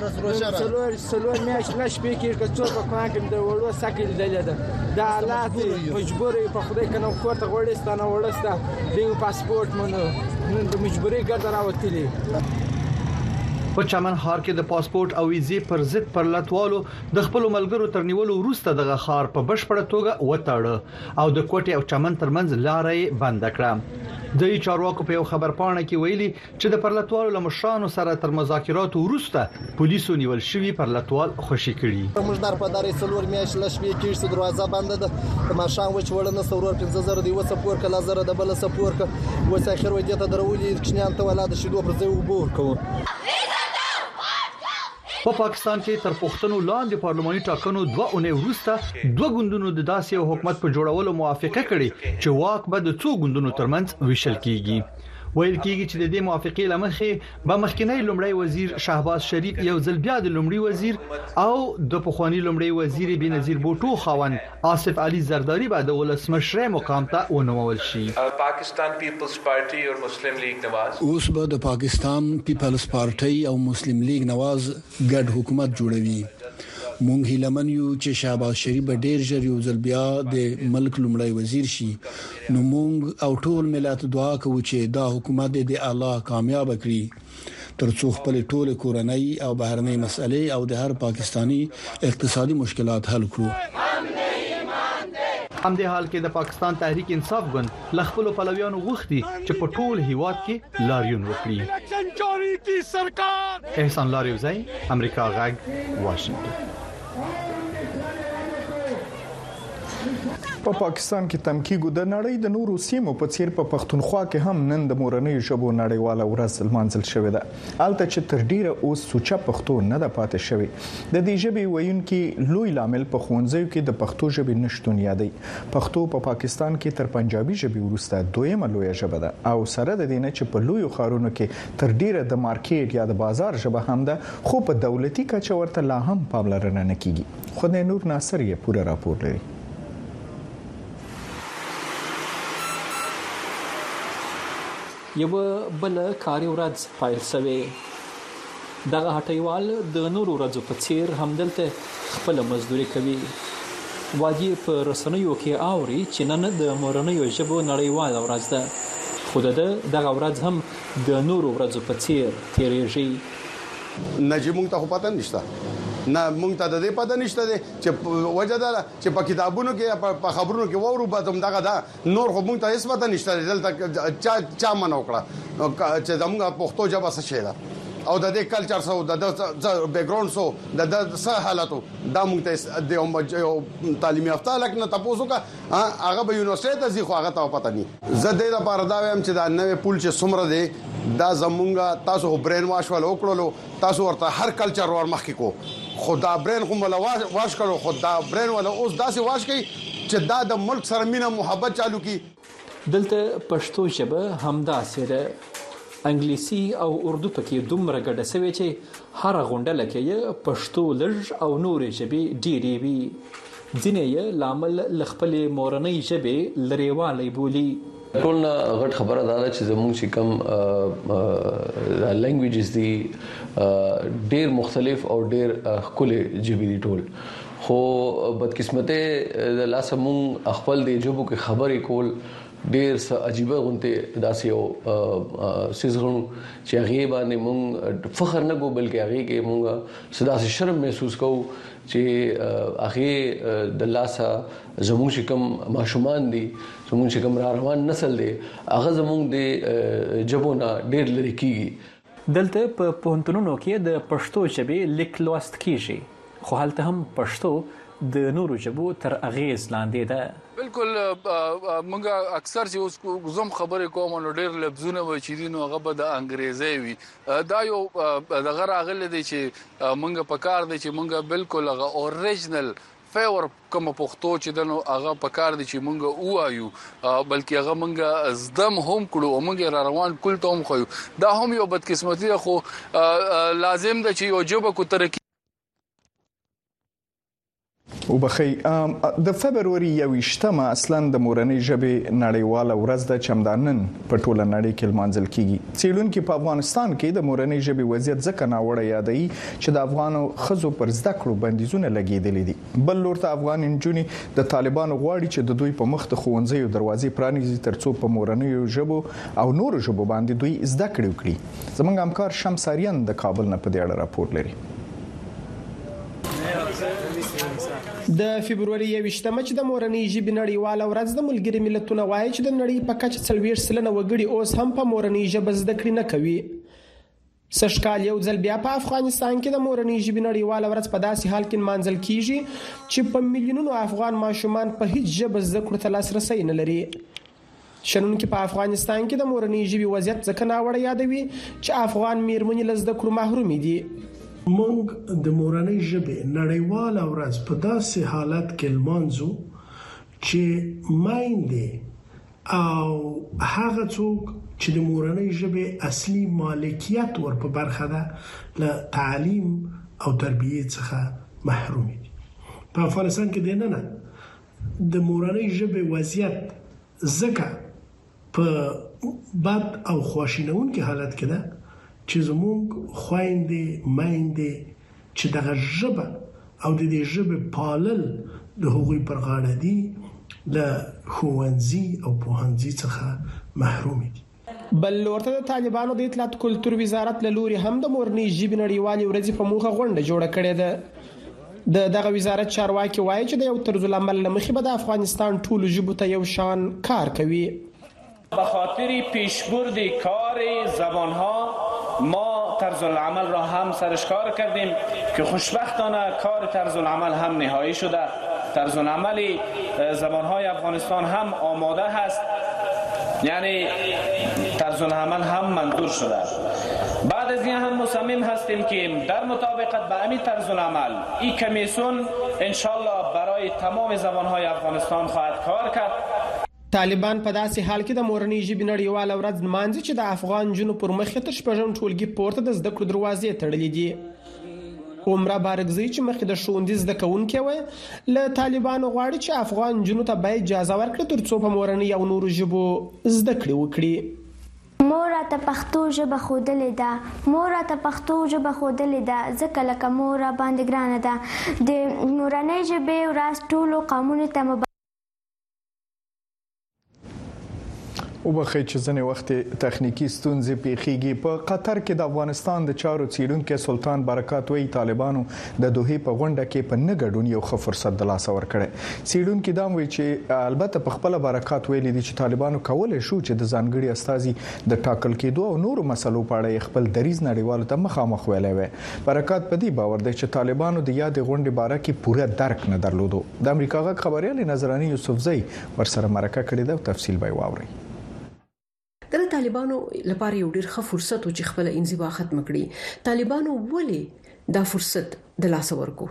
څلور میاشت لږ شپې کې که څو په کان کې د وړو سکه لیدلې ده د حالات مجبورې په خدای کنه کور ته وړستانه وړسته د پاسپورت مونږ نن د مجبورې ګرځ راوتلې په چمن ښار کې د پاسپورت او ویزې پر ضد پر لټوالو د خپل ملګرو تر نیولو وروسته دغه ښار په بشپړه توګه وتاړه او د کوټې او چمن ترمنځ لارې بند کړه د چارواکو په یو خبرپاڼه کې ویلي چې د پرلتوالو له مشرانو سره تر مذاکراتو وروسته پولیسو نیول شوي پرلتوال خوشي کړي. موږ در په درې څلور میاشتې له شپې کېږي چې دروازه بنده ده د ماښام وچ وړه نه څه ورور پنځه زره د یوه څه پورکه لا زره د بله څه پورکه اوس اخر وایي دې ته درولي کوچنیان ته ولا د شیدو پر ځای اوبه ورکوو په پا پاکستان کې تر پښتنو لاندې پارلماني ټاکنو دوه اونۍ وروسته دوه ګوندونو د داسې یو حکومت په جوړولو موافقه کړې چې واک به د څو ګوندونو ترمنځ ویشل کیږي ویل کیږي چې د دې موافقې له مخې به مخکنی لومړی وزیر شهباز شریف یو ځل بیا د لومړي وزیر او د پخوانی لومړي وزیر بنظیر بوټو خاوند آصف علي زرداری به د ولسمشرۍ مقام ته ونومول شي پاکستان پیپلز پارټي او مسلم لیګ نواز. اوس به د پاکستان پیپلز پارټۍ او مسلم لیګ نواز ګډ حکومت جوړوي. مونږ هیله من یو چې شهباز شریف به ډیر ژر یو ځل بیا د ملک لومړی وزیر شي نو مونږ او ټول ملت دعا کوو چې دا حکومت دې د الله کامیاب کړي تر څو خپلې ټولې کورنۍ او بهرنۍ مسئلې او د هر پاکستاني اقتصادي مشکلات حل کړو. په همدې حال کې د پاکستان تحریک انصاف ګوند له خپلو پلویانو غوښتي چې په ټول هیواد کې لاریون وکړي. احسان لاریوزی، امریکا غږ، واشنګټن. په پاکستان کې تم کیږو د نړۍ د نورو سیمو په څیر په پښتونخوا کې هم نن د مورنۍ ژبو نړیواله ورځ لمانځل شوې ده الته چې تر ډیره اوس سوچه پښتو نه ده پاتې شوې د دې ژبې ویونکي لوی لامل په خوندزیو کې د پښتو ژبې نشټون یادي پښتو په پا پاکستان کې تر پنجابي ژبې وروسته دویمه لوی ژبه ده او سره د دې نه چې په لوی خارونو کې تر ډیره د مارکیټ یا د بازار ژبه هم ده خو په دولتي کچه ورته لا هم پاملرنه نه کېږي. خدای نور ناصر یې پوره راپور لري. یوه بله کاري ورځ پیل شوې. دغه هټۍوال د نورو ورځو په څېر همدلته خپله مزدوري کوي. وادي په رسنیو کې اوري چې نن د مورنیو ژبو نړیواله ورځ ده، خو د ده دغه ورځ هم د نورو ورځو په څېر تېرېږي. نه چې مونږ ته خو پته نشته نه مونږ ته د دې پته نشته دی چې وجه دا چې په کتابونو کې په خبرونو کې وورو به تم دغه دا نور خو مونږ ته هیڅ پته نشته دلته چا چا من وکړه چې زمونږ پښتو ژبه څه شي ده او د دې کلچر سو د بیک ګراوند سو د د سه حالتو دا مونږ ته د تعلیمي یافته لکه نه تاسو کا ها هغه به یونیورسټی ته ځي خو هغه ته پته ني زه دې لپاره دا وایم چې دا نوې پول چې څومره دی دا زمونږ تاسو خو برین واش ول وکړلو تاسو ورته هر کلچر ور مخکې کو خو دا برین خو مله واش کړو خو دا برین ول اوس داسې واش کوي چې دا د ملک سره مینه محبت چالو کی دلته پښتو ژبه همداسې ده انګلیسي او اردو پکې دومره ګډه سوي چې هر غونډه لکه یې پښتو لږ او نورې ژبې ډېرې وي ځینې یې لامل له خپلې مورنۍ ژبې لرېوالی بولي. ټول نه غټ خبره دا ده چې زموږ چې کوم لانګویجز دي ډیر مختلف او ډیر خکلې جبې دي ټول خو بدقسمته د لاسه مونږ خپل دی جبو کې خبرې کول ډیر څه عجیبه غونته داسې یو سیز غنو چې هغه باندې مونږ فخر نه کو بلکې هغه کې مونږ صدا شرم محسوس کوو چې هغه د لاسه زموږ چې کوم ماشومان دي زموږ چې کوم را روان نسل دی هغه زموږ د جبونه ډیر لري کیږي دلته په پوهنتونونو کې د پښتو ژبې لیک لوست کیږي خو هلته هم پښتو د نورو ژبو تر اغیز لاندې ده بالکل مونږه اکثر چې اوس زم خبرې کوم نو ډېر لفظونه و چې دي نو هغه به د انګریزي وي دا یو دغه راغلی دی چې مونږ په کار دی چې مونږ بالکل هغه اوریجنل فیور کوم پښتو چې دنو هغه په کار دي چې مونږ وایو بلکې هغه مونږ زدم هم کړو او مونږ را روان کول ته هم خو دا هم یو بدقسمتي خو لازم ده چې یو جبه کو ترقی وبخی د فبروري 21مه اصلا د مورنۍ ژبې نړیواله ورځ ده چې همدا نن په ټوله نړۍ کې لمانځل کیږي څېړونکو په افغانستان کې د مورنۍ ژبې وضعیت ځکه ناوړه یادوي چې د افغانو خزو پر زده کړو بندیزونه لګیدلې دي بل لور ته افغان انجونې د طالبانو غواړي چې د دوی په مخ د خوونځي او دروازې پرانیزي ترڅو په مورنۍ ژبو او نورو ژبو باندې دوی زده کړې وکړي زمونږ همکار شمس اریان د کابل نه په دې اړه راپور لري د فبروري یوشتمه چې د مورنۍ ژبې نړیواله ورځ د ملګري ملتونه وایي چې د نړۍ په کچه څلوېښت سلنه وګړي اوس هم په مورنۍ ژبه زده کړې نه کوي سږکال یو ځل بیا په افغانستان کې د مورنۍ ژبې نړیواله ورځ په داسې حال کې نمانځل کیږي چې په میلیونونو افغان ماشومان په هیڅ ژبه زده کړو ته لاسرسی نه لري شنونکي په افغانستان کې د مورنۍ ژبې وضعیت ځکه ناوړه یادوي چې افغان میرمنې له زده کړو محرومې دي. موږ د مورنۍ ژبې نړیواله ورځ په داسې حالت کې لمانځو چې میندې او هغه څوک چې د مورنۍ ژبې اصلي مالکیت ور په برخه ده له تعلیم او تربیې څخه محرومې دي. په افغانستان کې دننه د مورنۍ ژبې وضعیت ځکه په بد او خواشینونکي حالت کې ده چې زموږ خویندې، میندې چې دغه ژبه او د دې ژبې پالل د هغوی پر غاړه دي، له ښوونځي او پوهنځي څخه محرومې دي. بل لورته د طالبانو د اطلاعات کلتور وزارت له لوري هم د مورنۍ ژبې نړیوالې ورځې په موخه غونډه جوړه کړې ده د دغه وزارت چارواکي وایي چې د یو طرز العمل لمخې به د افغانستان ټولو ژبو ته یو شان کار کوي به خاطر پیشبرد کار زبانها ما طرز العمل را هم سرش کار کردیم که خوشبختانه کار طرز العمل هم نهایی شده طرز العمل زبانهای افغانستان هم آماده هست یعنی طرز العمل هم منظور شده بعد از این هم مصمم هستیم که در مطابقت به امی طرز العمل این کمیسون انشالله برای تمام زبانهای افغانستان خواهد کار کرد طالبان په داسې حال کې د مورنۍ ژبې نړیواله ورځ نمانځي چې د افغان جنو پر مخ تر شپږم ټولګي پورته د زده کړو دروازې تړلې دي عمره بارکزی چې مخکې د ښوونځي زده کوونکې وه له طالبانو غواړي چې افغان جنو ته باید اجازه ورکړي ترڅو په مورنۍ او نورو ژبو زده کړې وکړي مور راته پښتو ژبه ښودلې ده مور راته پښتو ژبه ښودلې ده ځکه لکه مور را باندې ګرانه ده د مورنۍ ژبې ورځ ټولو قومونو ته وبخښئ چې ځنې وخت تخنیکی ستونزې پیخیږي په قطر کې د افغانستان د چارو چیرونکو سلطان برکات وی طالبانو د دوه په غونډه کې په نګډون یو ښه فرصت د لاس ور کړی چیرونکو دا وی چې البته په خپل برکات ویل دي چې طالبانو کولای شو چې د ځانګړي استاذي د ټاکل کېدو او نورو مسلو په اړه خپل دریز نړیوالو ته مخامخ ویلې وي برکات په دې باور دی چې طالبانو د یادې غونډې باره کې پوره درک نه درلودو. د امریکا غږ خبریالې نظراني یوسفزۍ ورسره مرکه کړې ده او تفصیل به یې واورئ. دا د طالبانو لپاره یو ډیر ښه فرصت و چې خپله انزوا ختمه کړي. طالبانو ولې دا فرصت د لاسه ورکړو؟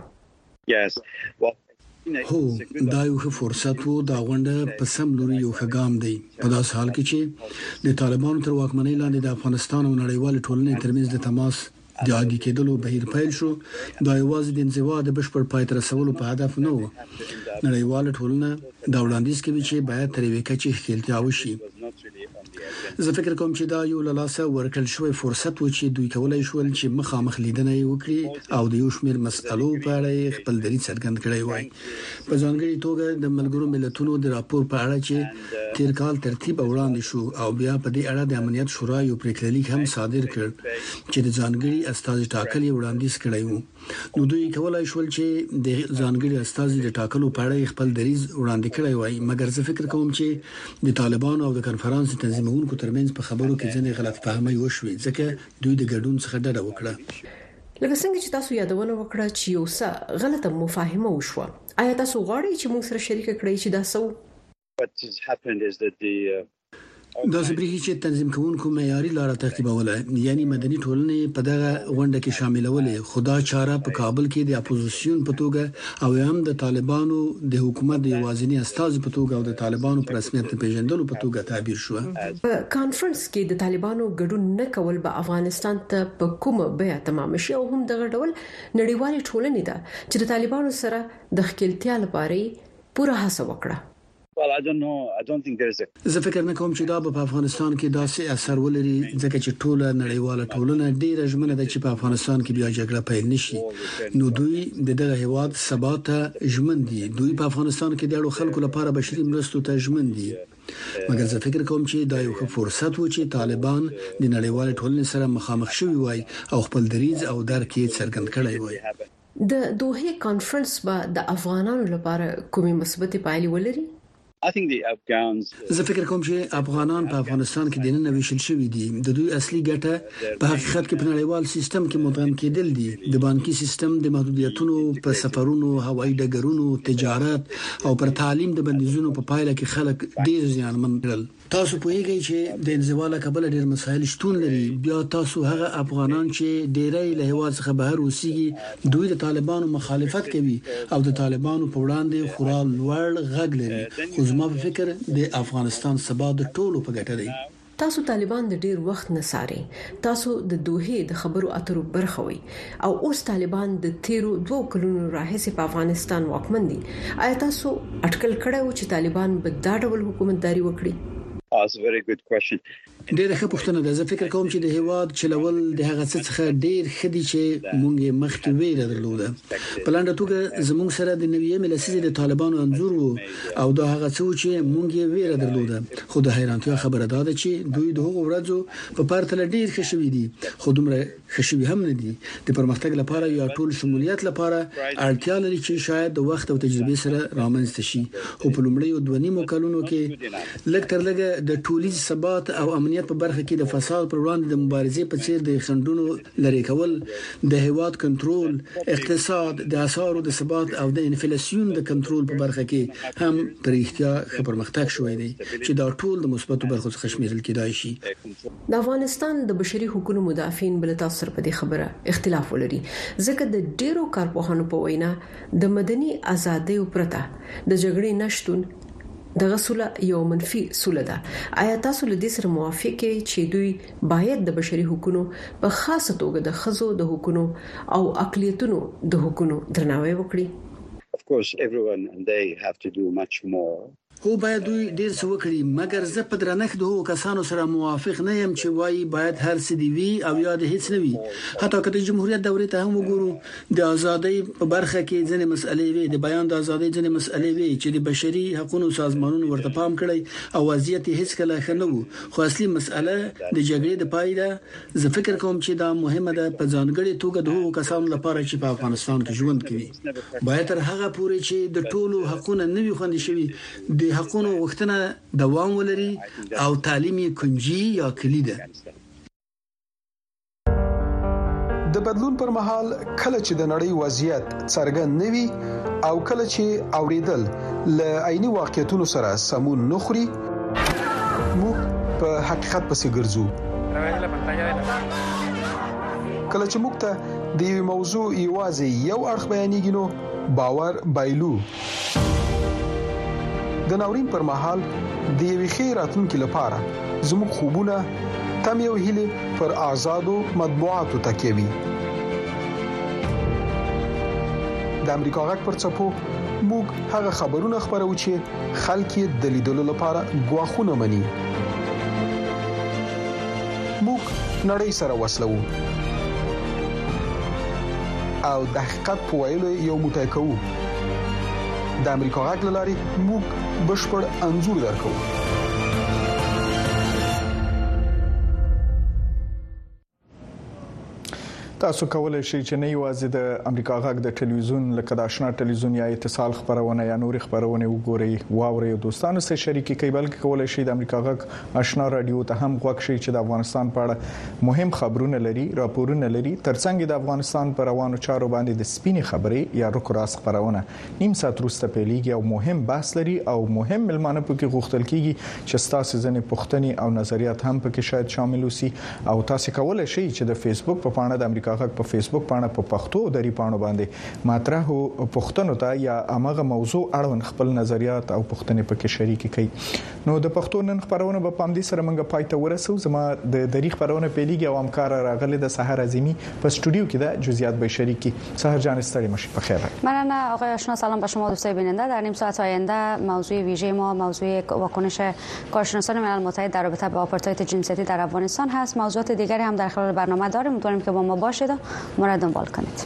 Yes. Well, هو دا یو ښه فرصت وو دا غونډه په سم لوري یو ښه ګام دی په داس حال کې چې د طالبانو تر واکمنۍ لاندې د افغانستان او نړیوال ټولنې ترمنځ د تماس د عادي کېدلو بهیر پیل شو دا یوازې د انزوا د بشپړ پای تر رسولو په هدف نه و نړیواله ټولنه دا وړاندیز کوي چې باید تر یوې کچې ښکیلتیا وشي زه فکر کوم چې دا يو له لاسه ورکړل شوی فرصت و چې دوی کولای شول چې مخامخ ليدنه يې وکړي او د يو شمېر مسئلو په اړه يې خپل دريځ څرګند کړی وای، په ځانګړې توګه د ملګرو ملتونو د راپور په اړه چې تېر کال ترتيب او وړاندې شو او بيا په دې اړه د امنيت شورا يو پرېکړهليک هم صادر کړ چې د ځانګړي استازي ټاکل يې وړانديز کړی و. نو دوی کولای شول چې د ځانګړي استازي د ټاکلو په اړه خپل دریز وړاندې کړی وای مګر زه فکر کوم چې د طالبانو او د کانفرنس تنظیمونکو ترمنځ په خبرو کې ځینې غلط فهمۍ وشوې ځکه دوی د ګډون څخه ډډه وکړه لکه څنګه چې تاسو یادونه وکړه چې یو څه غلطه مفاهمه وشوه آیا تاسو غواړئ چې موږ سره شریک کړئ چې دا څه داسې برېښي چې تنظیم کوونکو معیاري لاره تعقیبوله، یعنی مدني ټولنه یې په دغه غونډه کې شاملولې، خو دا چاره په کابل کې د اپوزیسیون په توګه او یا هم د طالبانو د حکومت د یوازیني استازي په توګه او د طالبانو په رسمیت نه پېژندلو په توګه تعبیر شوه. په کانفرنس کې د طالبانو ګډون نه کول به افغانستان ته په کومه بیه تمام شي او هم دغه ډول نړیوالې ټولنې ته چې د طالبانو سره د ښکېلتیا لپاره یې پوره هڅه وکړه. زه فکر نه کوم چې دا به په افغانستان کې داسې اثر ولري، ځکه چې ټوله نړیواله ټولنه ډېره ژمنه ده چې په افغانستان کې بیا جګړه پیل نه شي، نو دوی د دغه هېواد ثبات ته ژمن دي، دوی په افغانستان کې د اړو خلکو لپاره بشري مرستو ته ژمن دي، مګر زه فکر کوم چې دا یو ښه فرصت و چې طالبان د نړیوالې ټولنې سره مخامخ شوي وای او خپل دریځ او درک یې څرګند کړی وای. د دوحې کانفرنس به د افغانانو لپاره کومې مثبتې پایلې ولري؟ زه فکر کوم چې افغانان په افغانستان کې دننه ویشل شوي دي د دوی اصلي ګټه په حقیقت کې په نړیوال سیستم کې مدغم کېدل دي د بانکي سیستم د محدودیتونو په سفرونو هوایي ډګرونو تجارت او پر تعلیم د بندیزونو په پایله کې خلک ډیر زیانمن کړل تاسو پوهیږئ چې د انزوا له کبله ډیر مسایل شتون لري، بیا تاسو هغه افغانان چې ډیری یې له هیواد څخه بهر اوسیږي دوی د طالبانو مخالفت کوي او د طالبانو په وړاندې خورا لوړ غږ لري خو زما په فکر د افغانستان ثبات د ټولو په ګټه دی. تاسو طالبان د ډیر وخت نه څارئ، تاسو د دوحې د خبرو اترو برخه وئ، او اوس طالبان د تیرو دوو کلونو راهیسې په افغانستان واکمن دي آیا تاسو اټکل کړی و چې طالبان به دا ډول حکومتداري وکړي ډیره ښه پوښتنه ده زه فکر کوم چې د هیواد چلول د هغه څه څخه ډیر ښه دي چې موږ یې مخکې ویره درلوده په لنډه توګه زموږ سره د نویمې لسیزې د طالبانو انځور وو او دا هغه څه وو چې موږ یې ویره درلوده خو د حیرانتیا خبره دا ده چې دوی د هغو ورځو په پرتله ډیر ښه شوي دي خو دومره ښه شوي هم نه دي، د پرمختګ لپاره یا ټول شمولیت لپاره اړتیا لري چې شاید د وخت او تجربې سره رامنځته شي، خو په لومړیو دوه نیمو کلونو کې لږ تر لږه د ټولیز ثبات او امنیت په برخه کې د فساد پر وړاندې د مبارزې په څیر د خنډونو لرې کول، د هیواد کنترول، اقتصاد، د اسعارو د ثبات او د انفلاسیون د کنترول په برخه کې هم په ریښتیا ښه پرمختګ شوی دی چې دا ټول د مثبتو برخو څخه شمیرل کیدای شي. د افغانستان د بشري حقوقو مدافعین بل تاسو سره په دې خبره اختلاف ولري ځکه د ډیرو کارپوهانو په وینا د مدني ازادۍ پرته د جګړې نشتون دغه سوله یو منفي سوله ده آیا تاسو له دې سره موافق یې چې دوی باید د بشري حقوقو په خاصه توګه د خزو د حقوقو او اقلیتونو د حقوقو درناوی وکړي Of course, everyone and they have to do much more. هو باید دوی ډیر څه وکړي مګر زه په درنښت د هغو کسانو سره موافق نه یم چې وایي باید هر څه دې وي او یا دې هیڅ نه وي حتی که د جمهوریت دورې ته هم وګورو د ازادۍ په برخه کې ځینې مسئلې وې د بیان د ازادۍ ځینې مسئلې وې چې د بشري حقونو سازمانونو ورته پام کړی او وضعیت یې هیڅکله ښه نه و خو اصلي مسئله د جګړې د پای د زه فکر کوم چې دا مهمه ده په ځانګړې توګه د هغو کسانو لپاره چې په افغانستان کې ژوند کوي. باید تر هغه پورې چې د ټولو حقونه نه وي خوندي شوي، د حقونو غوښتنه دوام ولري او تعلیم یې کنجي یا کلي ده. د بدلون پر مهال کله چې د نړۍ وضعیت څرګند نه وي او کله چې اوریدل له عیني واقعیتونو سره سمون نه خوري، موږ په حقیقت پسې ګرځو کله چې موږ ته د یو موضوع یوازې یو اړخ بیانېږي نو باور بایلو د ناورین پر مهال د یوې خې راتلونکو لپاره زموږ خوبونه تم یو هلي پر آزادو مطبوعاتو تکیوي د امریکا غږ پر چپو موږ هغه خبرونه خبرو چې خلک یې د لیدلو لپاره غواخونه مني موږ نړۍ سره وسلو او د حقیقت په ویلو یو موټی کوو د امریکا غږ لاري موږ بشپړ انزور درکو تاسو کولای شئ چې نه یوازې د امریکا غږ د ټلویزیون لکه د آشنا ټلویزیون یا اتصال خبرونه یا نوري خبرونه وګورئ واورئ او دوستانو سره شریک کړئ بلکې کولای شئ د امریکا غږ آشنا رادیو ته هم غوږ شئ چې د افغانستان په اړه مهم خبرونه لري راپورونه لري ترڅنګ د افغانستان پر روانو چارو باندې د سپینې خبرې یا رکراس خبرونه نیم ساعت وروسته پیلېږي او مهم بحث لري او مهم ملمانه پکې غوښتل کیږي چې ستاسو ځنې پښتني او نظریات هم پکې شاید شامل وسی او تاسو کولای شئ چې د فیسبوک په پاڼه د امریکا غږ په فیسبوک پاڼه په پښتو او دری پاڼو باندې مطرح او پښتنو ته یا امغه موضوع اړوند خپل نظریات او پښتنې پکې شریک کړئ نو د پښتو نن خپرونه به پام دې سره منګه پای ته ورسو زما د دری خبرونه پیلیږي او همکار راغله د سحر عظیمی په استودیو کې ده جزئیات به شریکی سحر جان استړی مشي په خیر راځي مننه آقای آشنا سلام به شما دوستای بیننده در نیم ساعت آینده موضوع ویژه ما موضوع واکنش کارشناسان ملل متحد در رابطه با آپارتاید جنسیتی در افغانستان هست موضوعات دیگری هم در خلال برنامه داریم امیدواریم که با ما باشید و ما را دنبال کنید